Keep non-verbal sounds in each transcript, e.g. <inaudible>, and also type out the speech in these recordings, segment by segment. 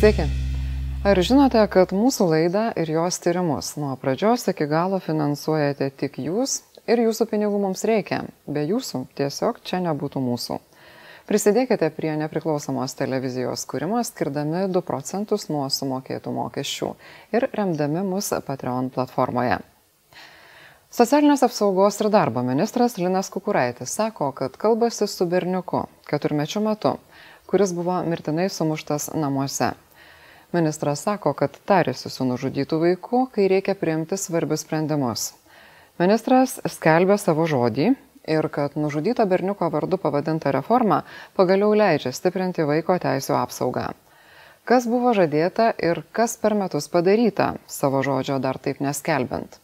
Sveiki. Ar žinote, kad mūsų laidą ir jos tyrimus nuo pradžios iki galo finansuojate tik jūs ir jūsų pinigų mums reikia? Be jūsų tiesiog čia nebūtų mūsų. Prisidėkite prie nepriklausomos televizijos kūrimo skirdami 2 procentus nuo sumokėtų mokesčių ir remdami mus Patreon platformoje. Socialinės apsaugos ir darbo ministras Linas Kukuraitis sako, kad kalbasi su berniuku keturmečiu metu, kuris buvo mirtinai sumuštas namuose. Ministras sako, kad tarėsi su nužudytų vaiku, kai reikia priimti svarbius sprendimus. Ministras skelbė savo žodį ir kad nužudyto berniuko vardu pavadinta reforma pagaliau leidžia stiprinti vaiko teisų apsaugą. Kas buvo žadėta ir kas per metus padaryta, savo žodžio dar taip neskelbint.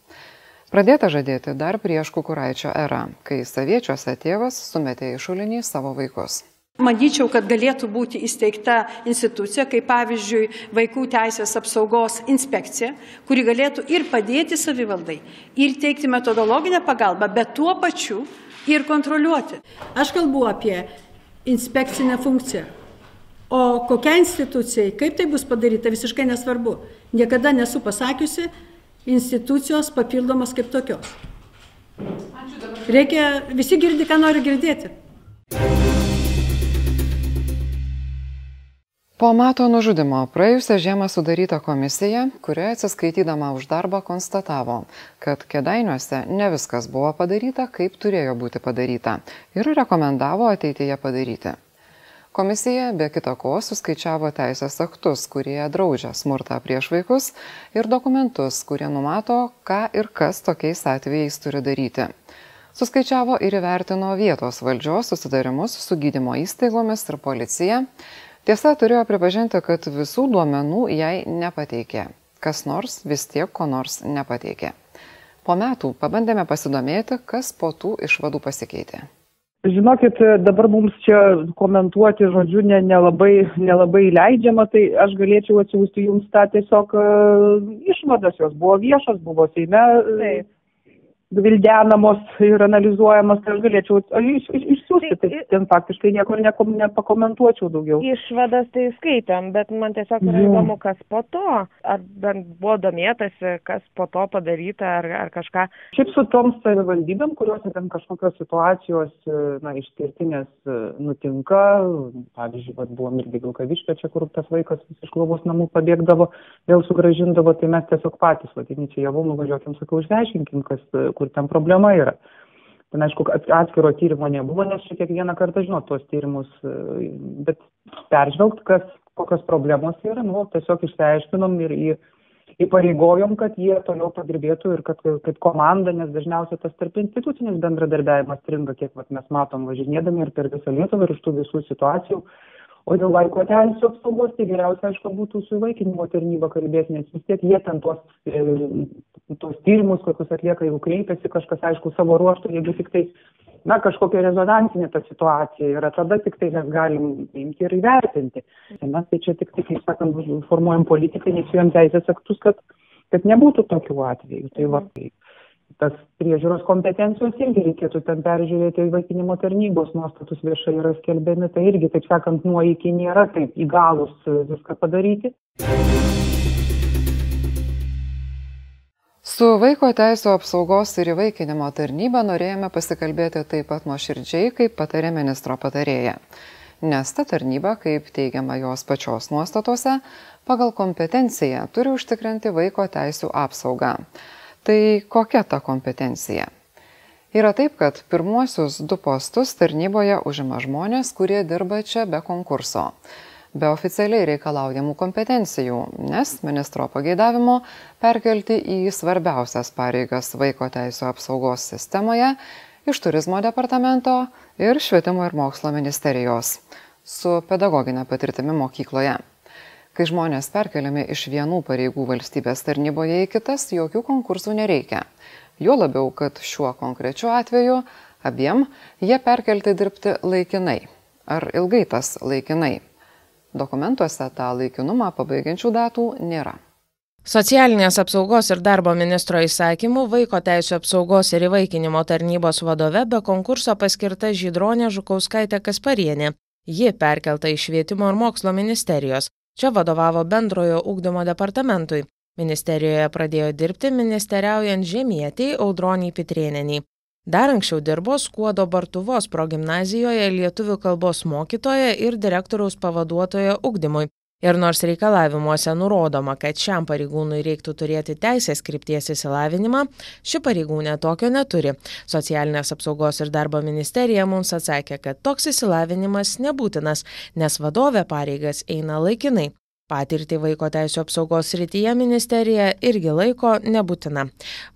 Pradėta žadėti dar prieš Kukuraičio erą, kai saviečiuose tėvas sumetė į šulinį savo vaikus. Manyčiau, kad galėtų būti įsteigta institucija, kaip pavyzdžiui Vaikų teisės apsaugos inspekcija, kuri galėtų ir padėti savivaldai, ir teikti metodologinę pagalbą, bet tuo pačiu ir kontroliuoti. Aš kalbu apie inspekcinę funkciją. O kokia institucija, kaip tai bus padaryta, visiškai nesvarbu. Niekada nesu pasakiusi, institucijos papildomos kaip tokios. Reikia, visi girdi, ką nori girdėti. Po mato nužudimo praėjusią žiemą sudaryta komisija, kurioje atsiskaitydama už darbą konstatavo, kad kedainiuose ne viskas buvo padaryta, kaip turėjo būti padaryta ir rekomendavo ateityje padaryti. Komisija be kita ko suskaičiavo teisės aktus, kurie draudžia smurtą prieš vaikus ir dokumentus, kurie numato, ką ir kas tokiais atvejais turi daryti. Suskaičiavo ir įvertino vietos valdžios susidarimus su gydymo įstaigomis ir policija. Tiesa, turėjo pripažinti, kad visų duomenų jai nepateikė. Kas nors vis tiek ko nors nepateikė. Po metų pabandėme pasidomėti, kas po tų išvadų pasikeitė. Žinokit, dabar mums čia komentuoti žodžiu ne, nelabai, nelabai leidžiama, tai aš galėčiau atsiųsti jums tą tiesiog uh, išvadas, jos buvo viešos, buvo Seime. Taip gvildenamos ir analizuojamos, tai aš galėčiau iš, iš, išsiųsti, tai, tai ten faktiškai nieko nekom, nepakomentuočiau daugiau. Išvadas tai skaitėm, bet man tiesiog yra įdomu, kas po to, ar bent buvo domėtasi, kas po to padaryta, ar, ar kažką. Šiaip su toms savivaldybėm, kuriuose ten kažkokios situacijos, na, išskirtinės e, nutinka, pavyzdžiui, vat, buvom irgi Vilkaviškė čia, kur tas vaikas iš globos namų pabėgdavo, vėl sugražindavo, tai mes tiesiog patys, vat, inicijavom, nuvažiuokim, sakau, išsiaiškinkim, kur ten problema yra. Ten, aišku, atskiro tyrimo nebuvo, nes čia kiekvieną kartą žinot tuos tyrimus, e, bet peržvelgt, kas, kokios problemos yra, nu, tiesiog išsiaiškinom ir į, įpareigojom, kad jie toliau padirbėtų ir kad kaip komanda, nes dažniausiai tas tarp institucinis bendradarbiavimas stringa, kiek vat, mes matom važinėdami ir per visą Lietuvą ir iš tų visų situacijų. O dėl vaiko teisų apsaugos, tai geriausia, aišku, būtų su įvaikinimo tarnyba kalbėti, nes vis tiek jie ten tuos, e, tuos tyrimus, kokius atlieka, jeigu kreipiasi kažkas, aišku, savo ruoštų, jeigu tik tai, na, kažkokia rezonansinė ta situacija yra, tada tik tai mes galim imti ir įvertinti. Mes tai čia tik tai, kaip sakant, formuojam politiką, inicijuojam teisės aktus, kad, kad nebūtų tokių atvejų. Tai va, tai tas priežiūros kompetencijos irgi reikėtų ten peržiūrėti įvaikinimo tarnybos nuostatus viešai yra skelbiami, tai irgi, taip sakant, nuo iki nėra taip įgalus viską padaryti. Su Vaiko teisų apsaugos ir įvaikinimo tarnyba norėjome pasikalbėti taip pat nuoširdžiai, kaip patarė ministro patarėja. Nes ta tarnyba, kaip teigiama jos pačios nuostatose, pagal kompetenciją turi užtikrinti vaiko teisų apsaugą. Tai kokia ta kompetencija? Yra taip, kad pirmuosius du postus tarnyboje užima žmonės, kurie dirba čia be konkurso, be oficialiai reikalaujamų kompetencijų, nes ministro pageidavimo perkelti į svarbiausias pareigas vaiko teisų apsaugos sistemoje iš turizmo departamento ir švietimo ir mokslo ministerijos su pedagoginė patirtimi mokykloje. Kai žmonės perkeliami iš vienų pareigų valstybės tarnyboje į kitas, jokių konkursų nereikia. Jo labiau, kad šiuo konkrečiu atveju abiem jie perkelti dirbti laikinai. Ar ilgai tas laikinai? Dokumentuose tą laikinumą pabaigiančių datų nėra. Socialinės apsaugos ir darbo ministro įsakymu Vaiko teisų apsaugos ir įvaikinimo tarnybos vadove be konkurso paskirta Žydronė Žukauskaitė Kasparienė. Ji perkelta iš švietimo ir mokslo ministerijos Čia vadovavo bendrojo ūkdymo departamentui. Ministerijoje pradėjo dirbti ministeriaujant žemietiai Audroniai Pitrieneniai. Dar anksčiau dirbo Skuodo Bartuvos progymnazijoje lietuvių kalbos mokytoja ir direktoriaus pavaduotoja ugdymui. Ir nors reikalavimuose nurodoma, kad šiam pareigūnui reiktų turėti teisės krypties įsilavinimą, ši pareigūnė tokio neturi. Socialinės apsaugos ir darbo ministerija mums atsakė, kad toks įsilavinimas nebūtinas, nes vadovė pareigas eina laikinai patirtį vaiko teisių apsaugos srityje ministerija irgi laiko nebūtina.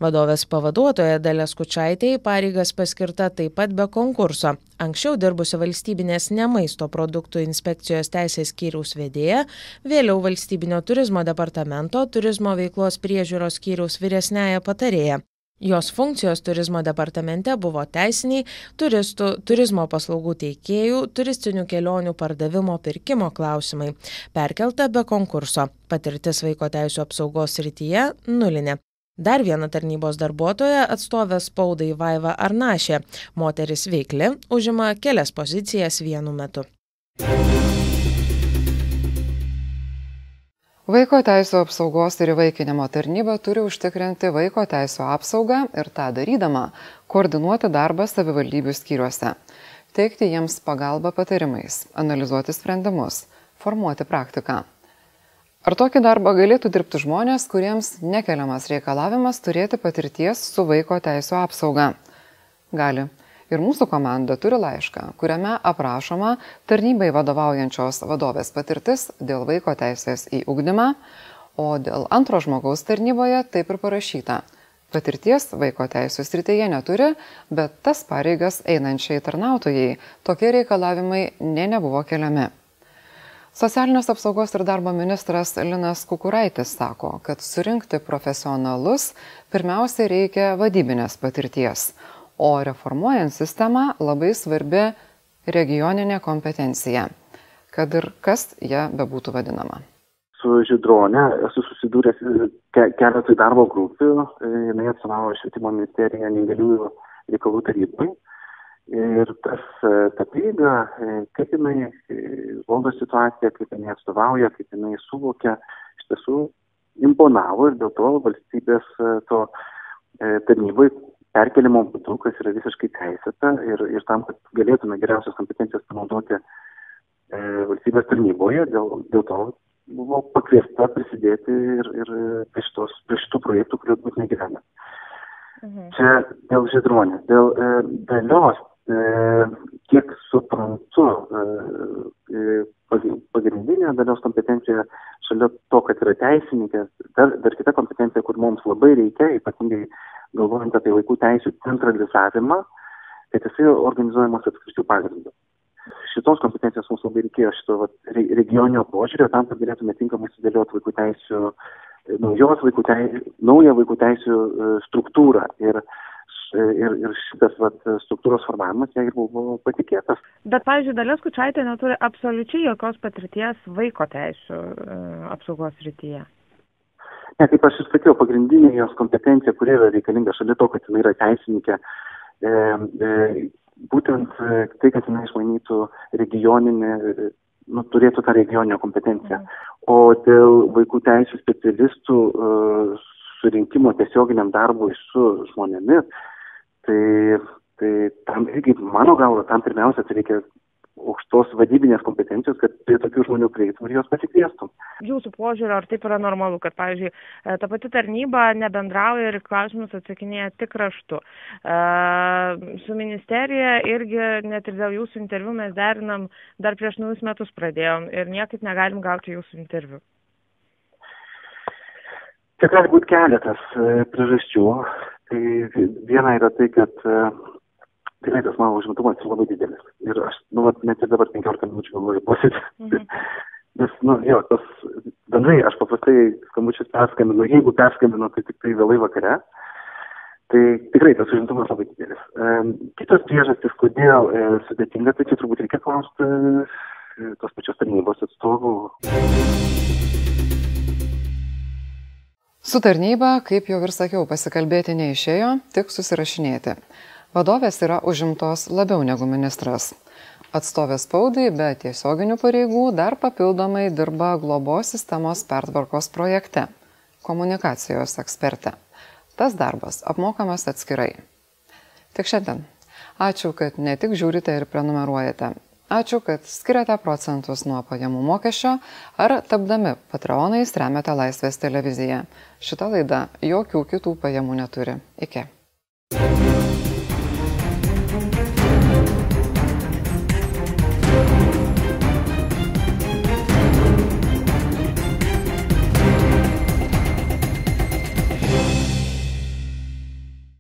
Vadovės pavaduotoja dalia skučaitė į pareigas paskirta taip pat be konkurso. Anksčiau dirbusi valstybinės ne maisto produktų inspekcijos teisės skyriaus vedėja vėliau valstybinio turizmo departamento turizmo veiklos priežiūros skyriaus vyresniąja patarėja jos funkcijos turizmo departamente buvo teisiniai turistų turizmo paslaugų teikėjų turistinių kelionių pardavimo pirkimo klausimai. Perkelta be konkurso. Patirtis vaiko teisių apsaugos srityje nulinė. Dar viena tarnybos darbuotoja atstovė spaudai vaiva arnašė. Moteris veikli užima kelias pozicijas vienu metu Vaiko teisų apsaugos ir įvaikinimo tarnyba turi užtikrinti vaiko teisų apsaugą ir tą darydama koordinuoti darbą savivaldybių skyriuose, teikti jiems pagalbą patarimais, analizuoti sprendimus, formuoti praktiką. Ar tokį darbą galėtų dirbti žmonės, kuriems nekeliamas reikalavimas turėti patirties su vaiko teisų apsauga? Gali ir mūsų komanda turi laišką, kuriame aprašoma tarnybai vadovaujančios vadovės patirtis dėl vaiko teisės į ugdymą, o dėl antro žmogaus tarnyboje taip ir parašyta. Patirties vaiko teisų srityje neturi, bet tas pareigas einančiai tarnautojai tokie reikalavimai ne nebuvo keliami. Socialinės apsaugos ir darbo ministras Linas Kukuraitis sako, kad surinkti profesionalus pirmiausia reikia vadybinės patirties, o reformuojant sistemą labai svarbi regioninė kompetencija, kad ir kas ją bebūtų vadinama. Su Židronė esu susidūręs ke keletui darbo grupių, jinai atstovavo švietimo ministeriją neįgaliųjų reikalų tarybai. Ir tas, ta prieiga, kaip jinai valdo situaciją, kaip jinai atstovauja, kaip jinai suvokia, iš tiesų imponavo ir dėl to valstybės to tarnybai perkelimo būdu, kas yra visiškai teisėta ir, ir tam, kad galėtume geriausias kompetencijas panaudoti e, valstybės tarnyboje, dėl, dėl to buvo pakviesta prisidėti ir, ir prie, šitos, prie šitų projektų, kuriuos būtinai gyvena. Mhm. Čia dėl žydronės, dėl e, dalios, e, kiek suprantu, e, pagrindinė dalios kompetencija šalia to, kad yra teisininkė, dar, dar kita kompetencija, kur mums labai reikia, ypatingai galvojant apie vaikų teisų centralizavimą, kad jisai organizuojamas apskričių pagrindų. Šitos kompetencijos mums labai reikėjo šito vat, regioninio požiūrio tam, kad galėtume tinkamai sudėlioti vaikų teisų, naujos vaikų teisų, naują vaikų teisų e, struktūrą. Ir, ir, ir šitas vat, struktūros formavimas jai buvo patikėtas. Bet, pavyzdžiui, Dalės Kučiaitė neturi absoliučiai jokios patirties vaiko teisų e, apsaugos rytyje. Ne, kaip aš ir sakiau, pagrindinė jos kompetencija, kuri yra reikalinga šalia to, kad jinai yra teisininkė, e, e, būtent e, tai, kad jinai išmanytų regioninį, nu, turėtų tą regioninę kompetenciją. O dėl vaikų teisų specialistų e, surinkimo tiesioginiam darbui su žmonėmis, tai, tai tam irgi, mano galva, tam pirmiausia, tai reikia aukštos vadybinės kompetencijos, kad prie tokių žmonių prieitum ir juos pasikviestum. Jūsų požiūrio, ar taip yra normalu, kad, pavyzdžiui, e, ta pati tarnyba nebendrauja ir klausimus atsakinėja tik raštu. E, su ministerija irgi net ir dėl jūsų interviu mes derinam, dar prieš naujus metus pradėjom ir niekaip negalim gauti jūsų interviu. Čia gali būti keletas e, priežasčių. Tai viena yra tai, kad tikrai tas mano užimtumas yra labai didelis. Ir aš, nu, vat, net ir dabar 15 minučių galvoju posėdį. Mhm. <laughs> Nes, nu, jo, tas, bendrai, aš paprastai skambučius perskambinu, jeigu perskambinu, tai tik tai vėlai vakare. Tai tikrai tas užimtumas labai didelis. E, kitos priežastys, kodėl e, sudėtinga, tai čia turbūt reikia klausti e, tos pačios tarnybos atstovų. Su tarnyba, kaip jau ir sakiau, pasikalbėti neišėjo, tik susirašinėti. Vadovės yra užimtos labiau negu ministras. Atstovė spaudai be tiesioginių pareigų dar papildomai dirba globos sistemos pertvarkos projekte - komunikacijos ekspertė. Tas darbas apmokamas atskirai. Tik šiandien. Ačiū, kad ne tik žiūrite ir prenumeruojate. Ačiū, kad skiriate procentus nuo pajamų mokesčio ar tapdami patreonais remiate Laisvės televiziją. Šita laida jokių kitų pajamų neturi. Iki.